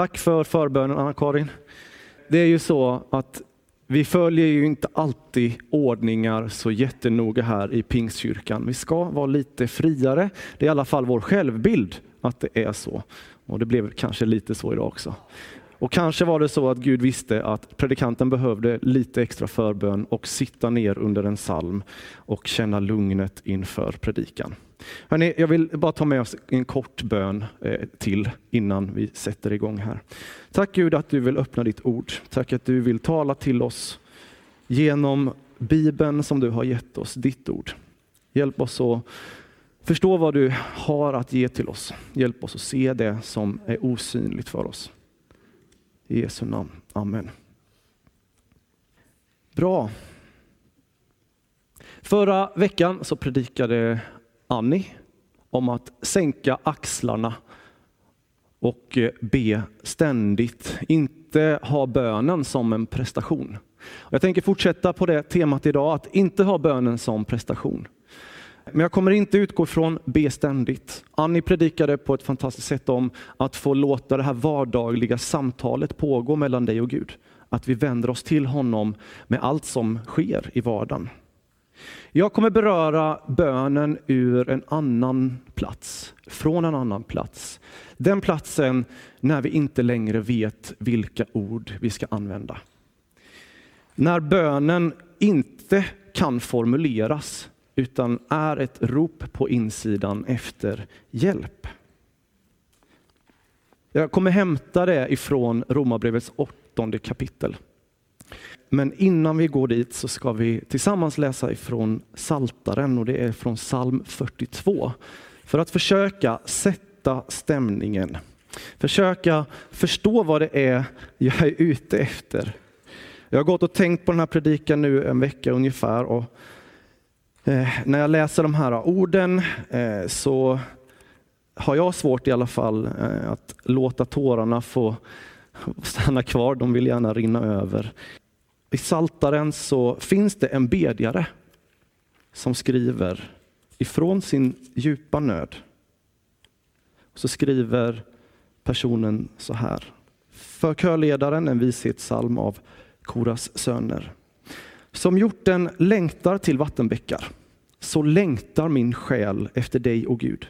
Tack för förbönen Anna-Karin. Det är ju så att vi följer ju inte alltid ordningar så jättenoga här i Pingstkyrkan. Vi ska vara lite friare. Det är i alla fall vår självbild att det är så. Och det blev kanske lite så idag också. Och kanske var det så att Gud visste att predikanten behövde lite extra förbön och sitta ner under en psalm och känna lugnet inför predikan. Hörrni, jag vill bara ta med oss en kort bön eh, till innan vi sätter igång här. Tack Gud att du vill öppna ditt ord. Tack att du vill tala till oss genom Bibeln som du har gett oss, ditt ord. Hjälp oss att förstå vad du har att ge till oss. Hjälp oss att se det som är osynligt för oss. I Jesu namn. Amen. Bra. Förra veckan så predikade Annie om att sänka axlarna och eh, be ständigt, inte ha bönen som en prestation. Jag tänker fortsätta på det temat idag, att inte ha bönen som prestation. Men jag kommer inte utgå från be ständigt. Annie predikade på ett fantastiskt sätt om att få låta det här vardagliga samtalet pågå mellan dig och Gud. Att vi vänder oss till honom med allt som sker i vardagen. Jag kommer beröra bönen ur en annan plats, från en annan plats. Den platsen när vi inte längre vet vilka ord vi ska använda. När bönen inte kan formuleras utan är ett rop på insidan efter hjälp. Jag kommer hämta det ifrån Romarbrevets åttonde kapitel. Men innan vi går dit så ska vi tillsammans läsa ifrån Saltaren och det är från psalm 42. För att försöka sätta stämningen. Försöka förstå vad det är jag är ute efter. Jag har gått och tänkt på den här predikan nu en vecka ungefär och eh, när jag läser de här orden eh, så har jag svårt i alla fall eh, att låta tårarna få stanna kvar. De vill gärna rinna över. I Saltaren så finns det en bedjare som skriver ifrån sin djupa nöd. Så skriver personen så här. För körledaren en vishetssalm av Koras söner. Som hjorten längtar till vattenbäckar, så längtar min själ efter dig, och Gud.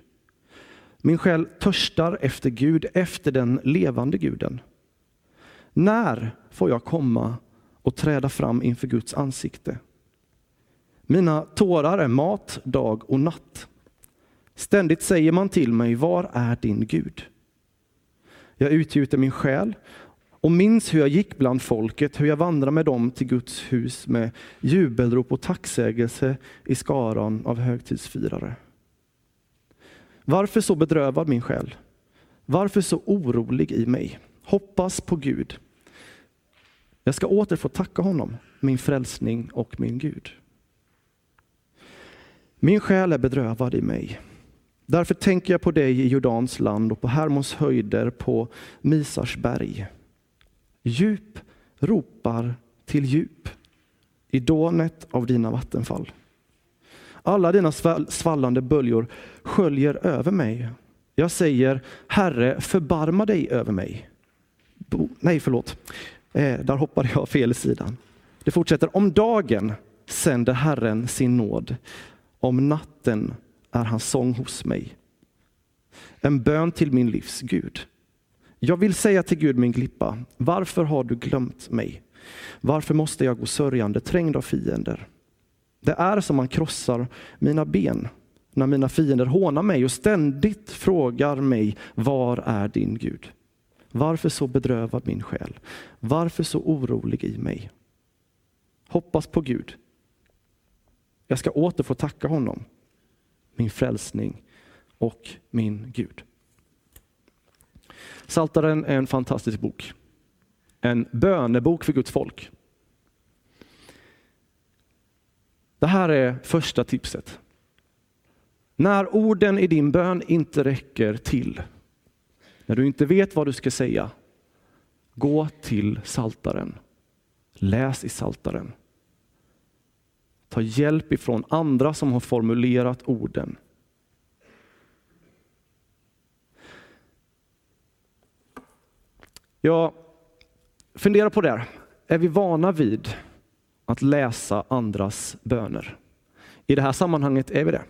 Min själ törstar efter Gud, efter den levande guden. När får jag komma och träda fram inför Guds ansikte. Mina tårar är mat dag och natt. Ständigt säger man till mig, var är din Gud? Jag utgjuter min själ och minns hur jag gick bland folket, hur jag vandrade med dem till Guds hus med jubelrop och tacksägelse i skaran av högtidsfirare. Varför så bedrövad min själ? Varför så orolig i mig? Hoppas på Gud jag ska åter få tacka honom, min frälsning och min Gud. Min själ är bedrövad i mig. Därför tänker jag på dig i Jordans land och på Hermons höjder, på Misars berg. Djup ropar till djup i dånet av dina vattenfall. Alla dina svallande böljor sköljer över mig. Jag säger, Herre, förbarma dig över mig. Bo, nej, förlåt. Eh, där hoppade jag fel sidan. Det fortsätter. Om dagen sänder Herren sin nåd. Om natten är hans sång hos mig. En bön till min livs Gud. Jag vill säga till Gud min klippa, varför har du glömt mig? Varför måste jag gå sörjande, trängd av fiender? Det är som man krossar mina ben när mina fiender hånar mig och ständigt frågar mig, var är din Gud? Varför så bedrövad min själ? Varför så orolig i mig? Hoppas på Gud. Jag ska åter få tacka honom, min frälsning och min Gud. Saltaren är en fantastisk bok. En bönebok för Guds folk. Det här är första tipset. När orden i din bön inte räcker till när du inte vet vad du ska säga, gå till Saltaren. Läs i Saltaren. Ta hjälp ifrån andra som har formulerat orden. Jag funderar på det. Här. Är vi vana vid att läsa andras böner? I det här sammanhanget är vi det.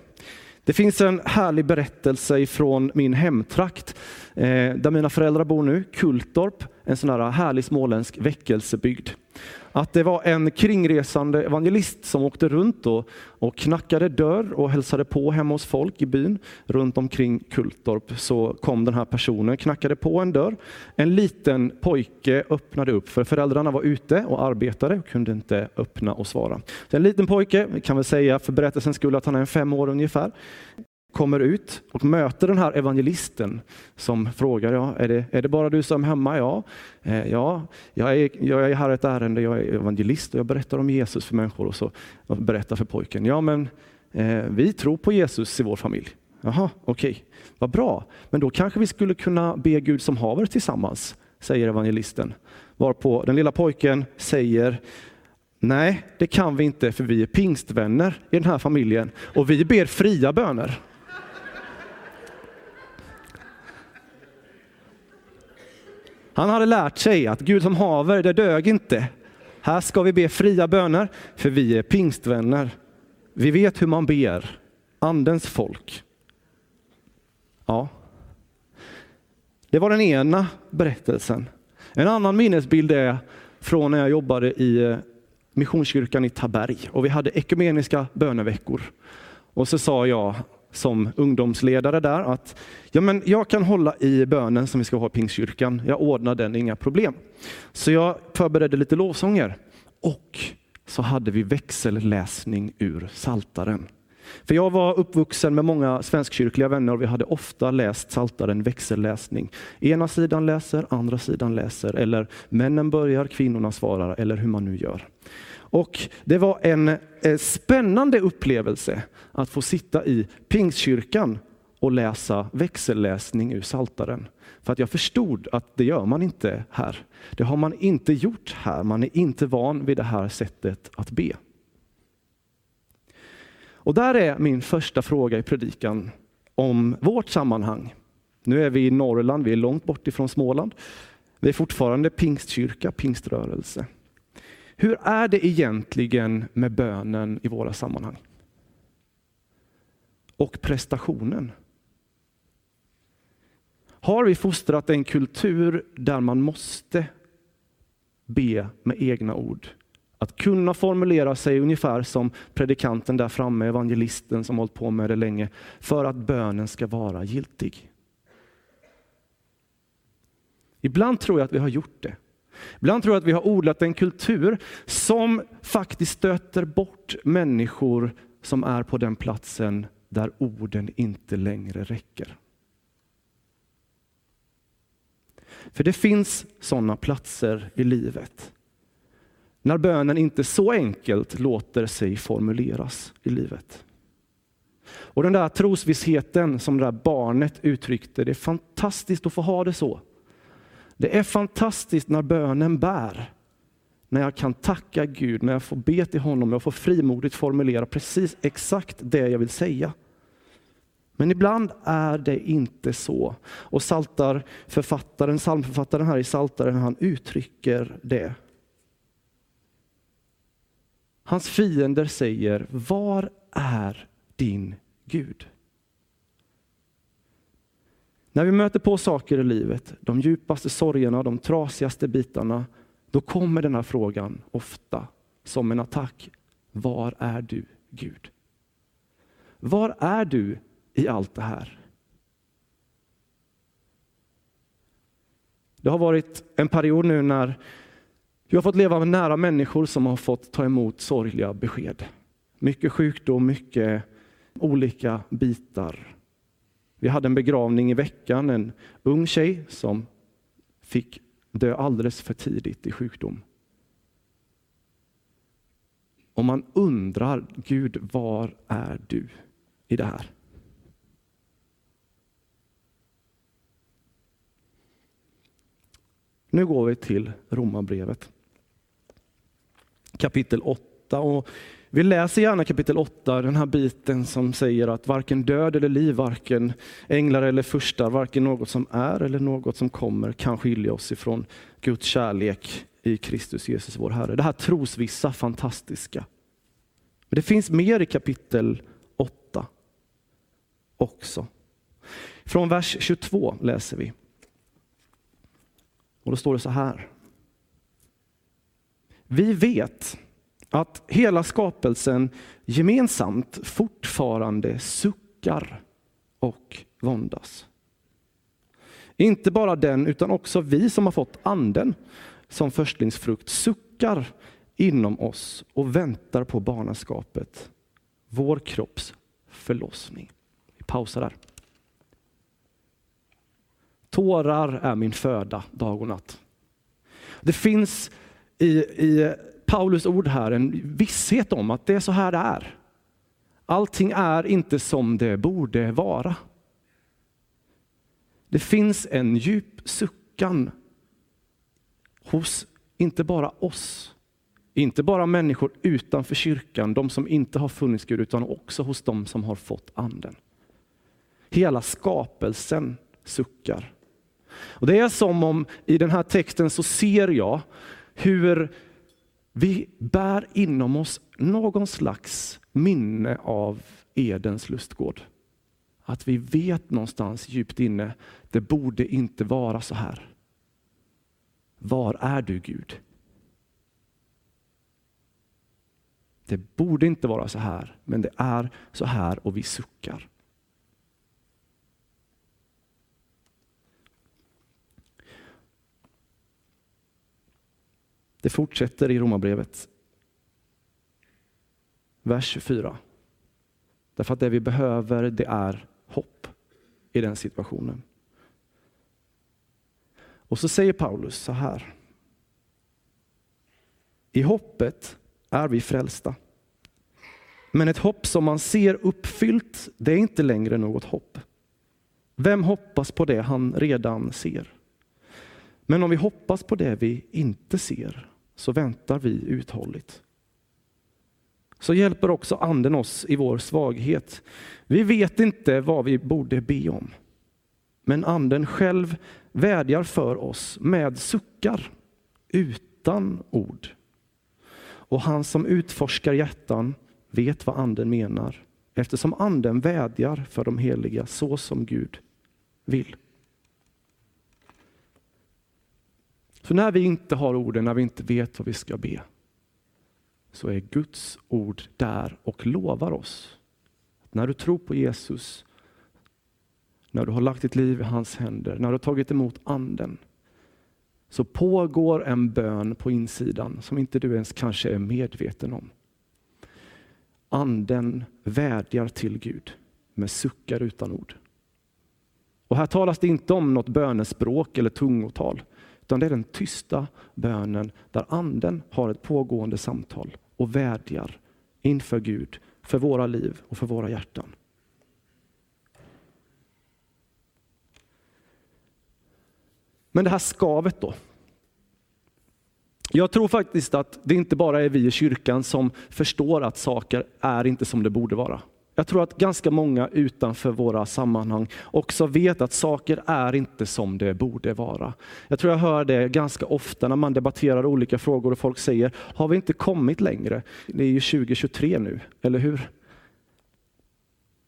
Det finns en härlig berättelse från min hemtrakt eh, där mina föräldrar bor nu, Kultorp, en sån här härlig småländsk väckelsebygd att det var en kringresande evangelist som åkte runt och, och knackade dörr och hälsade på hemma hos folk i byn. Runt omkring Kultorp så kom den här personen, knackade på en dörr. En liten pojke öppnade upp, för föräldrarna var ute och arbetade och kunde inte öppna och svara. Så en liten pojke, vi kan väl säga för berättelsens skull att han är en fem år ungefär, kommer ut och möter den här evangelisten som frågar, ja, är, det, är det bara du som är hemma? Ja, eh, ja jag, är, jag är här ett ärende, jag är evangelist och jag berättar om Jesus för människor och så och berättar för pojken, ja men eh, vi tror på Jesus i vår familj. Jaha, okej, okay. vad bra. Men då kanske vi skulle kunna be Gud som haver tillsammans, säger evangelisten. Varpå den lilla pojken säger, nej det kan vi inte för vi är pingstvänner i den här familjen och vi ber fria böner. Han hade lärt sig att Gud som haver, det dög inte. Här ska vi be fria böner, för vi är pingstvänner. Vi vet hur man ber, andens folk. Ja. Det var den ena berättelsen. En annan minnesbild är från när jag jobbade i eh, Missionskyrkan i Taberg och vi hade ekumeniska böneveckor. Och så sa jag som ungdomsledare där att ja, men jag kan hålla i bönen som vi ska ha i Pingstkyrkan. Jag ordnar den, inga problem. Så jag förberedde lite lovsånger och så hade vi växelläsning ur Saltaren. För jag var uppvuxen med många svenskkyrkliga vänner och vi hade ofta läst Saltaren växelläsning. Ena sidan läser, andra sidan läser, eller männen börjar, kvinnorna svarar, eller hur man nu gör. Och det var en eh, spännande upplevelse att få sitta i Pingstkyrkan och läsa växelläsning ur Saltaren. För att jag förstod att det gör man inte här. Det har man inte gjort här. Man är inte van vid det här sättet att be. Och där är min första fråga i predikan om vårt sammanhang. Nu är vi i Norrland, vi är långt bort ifrån Småland. Vi är fortfarande pingstkyrka, pingströrelse. Hur är det egentligen med bönen i våra sammanhang? Och prestationen? Har vi fostrat en kultur där man måste be med egna ord? Att kunna formulera sig ungefär som predikanten där framme, evangelisten som hållit på med det länge, för att bönen ska vara giltig. Ibland tror jag att vi har gjort det. Ibland tror jag att vi har odlat en kultur som faktiskt stöter bort människor som är på den platsen där orden inte längre räcker. För det finns sådana platser i livet. När bönen inte så enkelt låter sig formuleras i livet. Och den där trosvissheten som det där barnet uttryckte, det är fantastiskt att få ha det så. Det är fantastiskt när bönen bär. När jag kan tacka Gud, när jag får be till honom, jag får frimodigt formulera precis exakt det jag vill säga. Men ibland är det inte så. Och saltar författaren, psalmförfattaren här i Saltaren, han uttrycker det. Hans fiender säger, var är din Gud? När vi möter på saker i livet, de djupaste sorgerna, de trasigaste bitarna, då kommer den här frågan ofta som en attack. Var är du Gud? Var är du i allt det här? Det har varit en period nu när vi har fått leva med nära människor som har fått ta emot sorgliga besked. Mycket sjukdom, mycket olika bitar vi hade en begravning i veckan, en ung tjej som fick dö alldeles för tidigt i sjukdom. Och man undrar, Gud, var är du i det här? Nu går vi till Romarbrevet. Kapitel 8. Och vi läser gärna kapitel 8, den här biten som säger att varken död eller liv, varken änglar eller furstar, varken något som är eller något som kommer kan skilja oss ifrån Guds kärlek i Kristus Jesus vår Herre. Det här trosvissa, fantastiska. Men det finns mer i kapitel 8 också. Från vers 22 läser vi. Och då står det så här. Vi vet att hela skapelsen gemensamt fortfarande suckar och våndas. Inte bara den, utan också vi som har fått anden som förstlingsfrukt suckar inom oss och väntar på barnaskapet, vår kropps förlossning. Vi pausar där. Tårar är min föda dag och natt. Det finns i, i Paulus ord här en visshet om att det är så här det är. Allting är inte som det borde vara. Det finns en djup suckan hos inte bara oss, inte bara människor utanför kyrkan, de som inte har funnits Gud, utan också hos de som har fått anden. Hela skapelsen suckar. Och Det är som om i den här texten så ser jag hur vi bär inom oss någon slags minne av Edens lustgård. Att vi vet någonstans djupt inne, det borde inte vara så här. Var är du Gud? Det borde inte vara så här, men det är så här och vi suckar. Det fortsätter i Romarbrevet. Vers 24. Därför att det vi behöver det är hopp i den situationen. Och så säger Paulus så här. I hoppet är vi frälsta. Men ett hopp som man ser uppfyllt, det är inte längre något hopp. Vem hoppas på det han redan ser? Men om vi hoppas på det vi inte ser, så väntar vi uthålligt. Så hjälper också anden oss i vår svaghet. Vi vet inte vad vi borde be om. Men anden själv vädjar för oss med suckar utan ord. Och han som utforskar hjärtan vet vad anden menar eftersom anden vädjar för de heliga så som Gud vill. Så när vi inte har orden, när vi inte vet vad vi ska be, så är Guds ord där och lovar oss. Att när du tror på Jesus, när du har lagt ditt liv i hans händer, när du har tagit emot anden, så pågår en bön på insidan som inte du ens kanske är medveten om. Anden vädjar till Gud med suckar utan ord. Och här talas det inte om något bönespråk eller tungotal, utan det är den tysta bönen där anden har ett pågående samtal och vädjar inför Gud för våra liv och för våra hjärtan. Men det här skavet då? Jag tror faktiskt att det inte bara är vi i kyrkan som förstår att saker är inte som det borde vara. Jag tror att ganska många utanför våra sammanhang också vet att saker är inte som det borde vara. Jag tror jag hör det ganska ofta när man debatterar olika frågor och folk säger, har vi inte kommit längre? Det är ju 2023 nu, eller hur?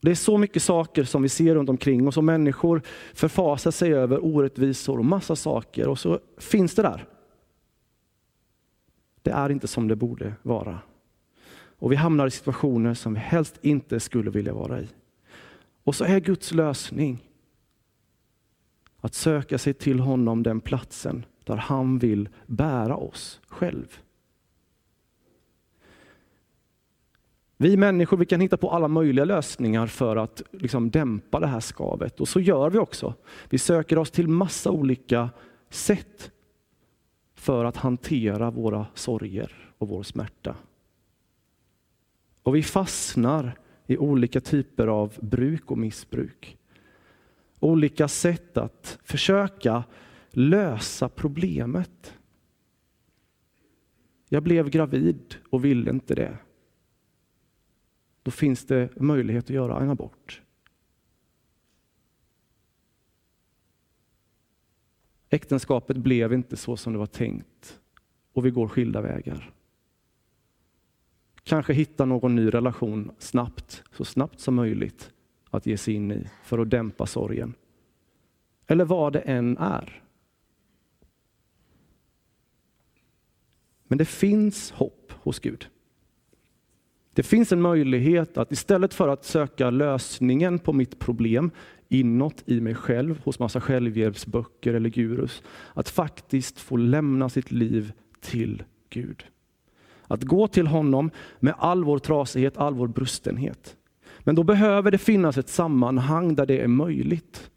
Det är så mycket saker som vi ser runt omkring och som människor förfasar sig över, orättvisor och massa saker. Och så finns det där. Det är inte som det borde vara. Och vi hamnar i situationer som vi helst inte skulle vilja vara i. Och så är Guds lösning att söka sig till honom den platsen där han vill bära oss själv. Vi människor vi kan hitta på alla möjliga lösningar för att liksom dämpa det här skavet och så gör vi också. Vi söker oss till massa olika sätt för att hantera våra sorger och vår smärta. Och vi fastnar i olika typer av bruk och missbruk. Olika sätt att försöka lösa problemet. Jag blev gravid och ville inte det. Då finns det möjlighet att göra en abort. Äktenskapet blev inte så som det var tänkt och vi går skilda vägar. Kanske hitta någon ny relation snabbt, så snabbt som möjligt att ge sig in i för att dämpa sorgen. Eller vad det än är. Men det finns hopp hos Gud. Det finns en möjlighet att istället för att söka lösningen på mitt problem inåt i mig själv, hos massa självhjälpsböcker eller gurus, att faktiskt få lämna sitt liv till Gud. Att gå till honom med all vår trasighet, all vår brustenhet. Men då behöver det finnas ett sammanhang där det är möjligt.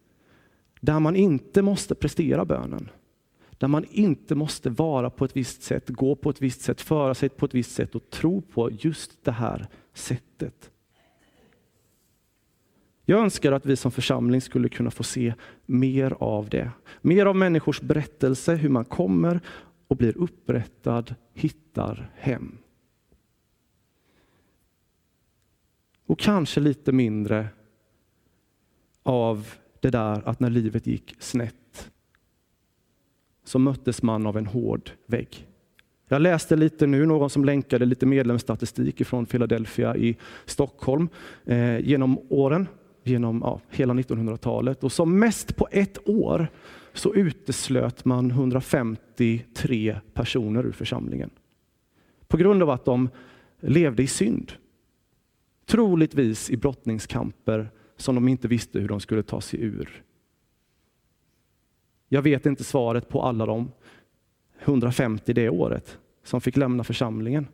Där man inte måste prestera bönen. Där man inte måste vara på ett visst sätt, gå på ett visst sätt, föra sig på ett visst sätt och tro på just det här sättet. Jag önskar att vi som församling skulle kunna få se mer av det. Mer av människors berättelse, hur man kommer och blir upprättad, hittar hem. Och kanske lite mindre av det där att när livet gick snett så möttes man av en hård vägg. Jag läste lite nu, någon som länkade lite medlemsstatistik från Philadelphia i Stockholm eh, genom åren, genom ja, hela 1900-talet. Och som mest på ett år så uteslöt man 153 personer ur församlingen. På grund av att de levde i synd. Troligtvis i brottningskamper som de inte visste hur de skulle ta sig ur. Jag vet inte svaret på alla de 150 det året som fick lämna församlingen.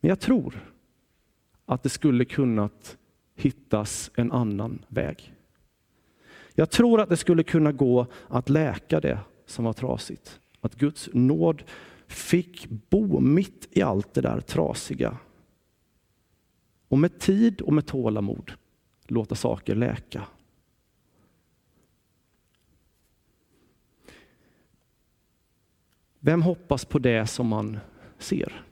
Men jag tror att det skulle kunnat hittas en annan väg. Jag tror att det skulle kunna gå att läka det som var trasigt. Att Guds nåd fick bo mitt i allt det där trasiga. Och med tid och med tålamod låta saker läka. Vem hoppas på det som man ser?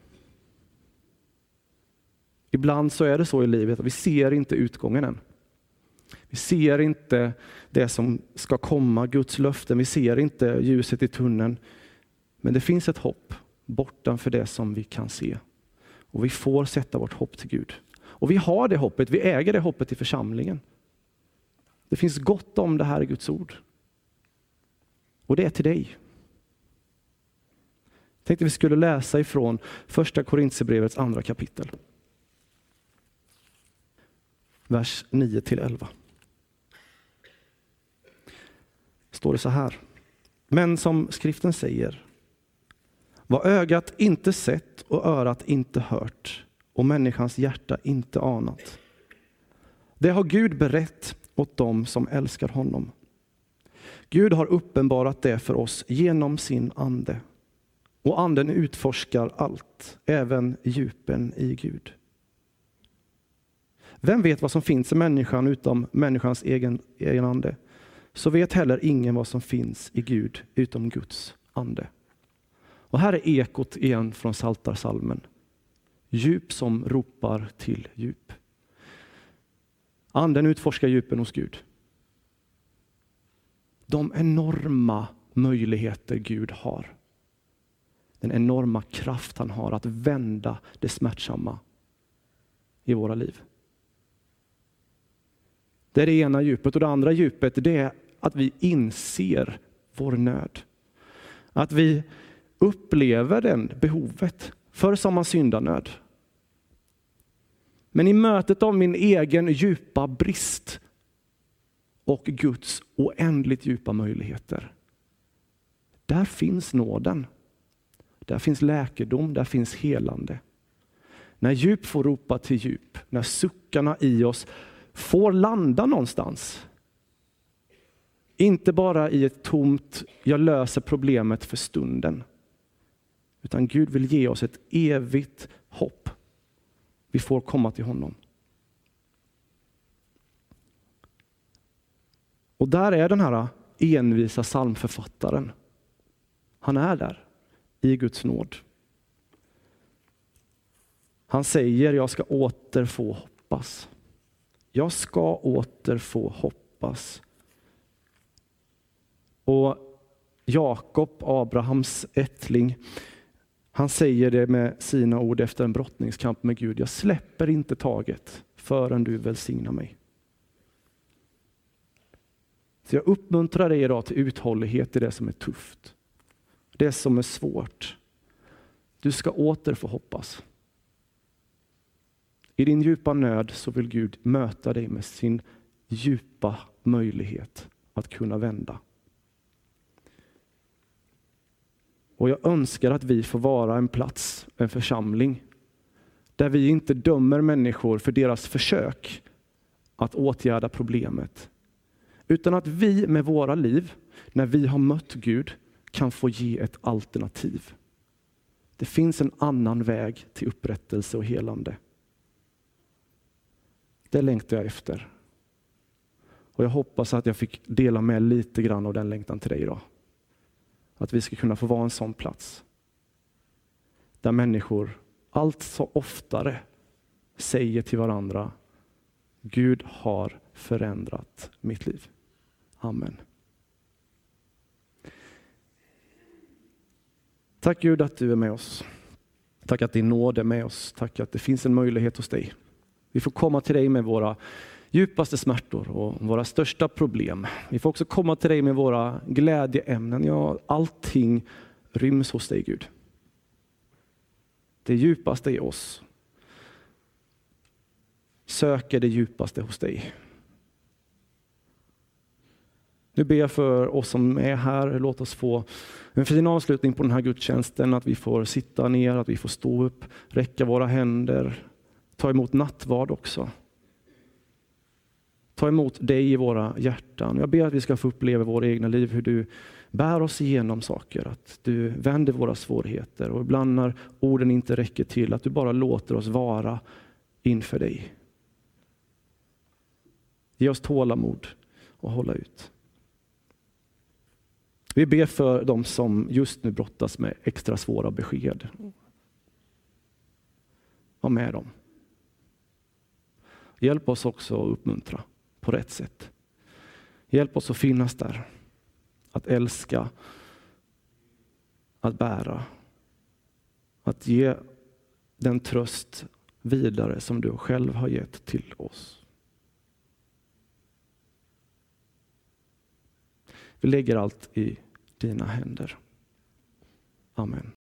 Ibland så är det så i livet att vi ser inte utgången än. Vi ser inte det som ska komma, Guds löften. Vi ser inte ljuset i tunneln. Men det finns ett hopp bortanför det som vi kan se. Och vi får sätta vårt hopp till Gud. Och vi har det hoppet, vi äger det hoppet i församlingen. Det finns gott om det här i Guds ord. Och det är till dig. Jag tänkte vi skulle läsa ifrån första Korintierbrevets andra kapitel. Vers 9 till 11. står det så här. Men som skriften säger, vad ögat inte sett och örat inte hört och människans hjärta inte anat. Det har Gud berett åt dem som älskar honom. Gud har uppenbarat det för oss genom sin ande. Och anden utforskar allt, även djupen i Gud. Vem vet vad som finns i människan utom människans egen, egen ande? så vet heller ingen vad som finns i Gud utom Guds ande. Och här är ekot igen från Saltarsalmen. Djup som ropar till djup. Anden utforskar djupen hos Gud. De enorma möjligheter Gud har. Den enorma kraft han har att vända det smärtsamma i våra liv. Det är det ena djupet. Och det andra djupet det är att vi inser vår nöd. Att vi upplever den behovet. Förr sa man syndanöd. Men i mötet av min egen djupa brist och Guds oändligt djupa möjligheter. Där finns nåden. Där finns läkedom, där finns helande. När djup får ropa till djup, när suckarna i oss får landa någonstans. Inte bara i ett tomt, jag löser problemet för stunden. Utan Gud vill ge oss ett evigt hopp. Vi får komma till honom. Och där är den här envisa psalmförfattaren. Han är där. i Guds nåd. Han säger, jag ska åter få hoppas. Jag ska åter få hoppas. Och Jakob, Abrahams ättling, han säger det med sina ord efter en brottningskamp med Gud. Jag släpper inte taget förrän du välsignar mig. Så jag uppmuntrar dig idag till uthållighet i det som är tufft. Det som är svårt. Du ska åter få hoppas. I din djupa nöd så vill Gud möta dig med sin djupa möjlighet att kunna vända. Och jag önskar att vi får vara en plats, en församling, där vi inte dömer människor för deras försök att åtgärda problemet. Utan att vi med våra liv, när vi har mött Gud, kan få ge ett alternativ. Det finns en annan väg till upprättelse och helande. Det längtar jag efter. Och Jag hoppas att jag fick dela med lite grann av den längtan till dig idag. Att vi ska kunna få vara en sån plats. Där människor allt så oftare säger till varandra, Gud har förändrat mitt liv. Amen. Tack Gud att du är med oss. Tack att din nåd är med oss. Tack att det finns en möjlighet hos dig. Vi får komma till dig med våra djupaste smärtor och våra största problem. Vi får också komma till dig med våra glädjeämnen. Ja, allting ryms hos dig Gud. Det djupaste i oss söker det djupaste hos dig. Nu ber jag för oss som är här, låt oss få en fin avslutning på den här gudstjänsten, att vi får sitta ner, att vi får stå upp, räcka våra händer, ta emot nattvard också. Ta emot dig i våra hjärtan. Jag ber att vi ska få uppleva våra egna liv hur du bär oss igenom saker, att du vänder våra svårigheter och ibland när orden inte räcker till, att du bara låter oss vara inför dig. Ge oss tålamod och hålla ut. Vi ber för de som just nu brottas med extra svåra besked. Var med dem. Hjälp oss också att uppmuntra på rätt sätt. Hjälp oss att finnas där, att älska, att bära, att ge den tröst vidare som du själv har gett till oss. Vi lägger allt i dina händer. Amen.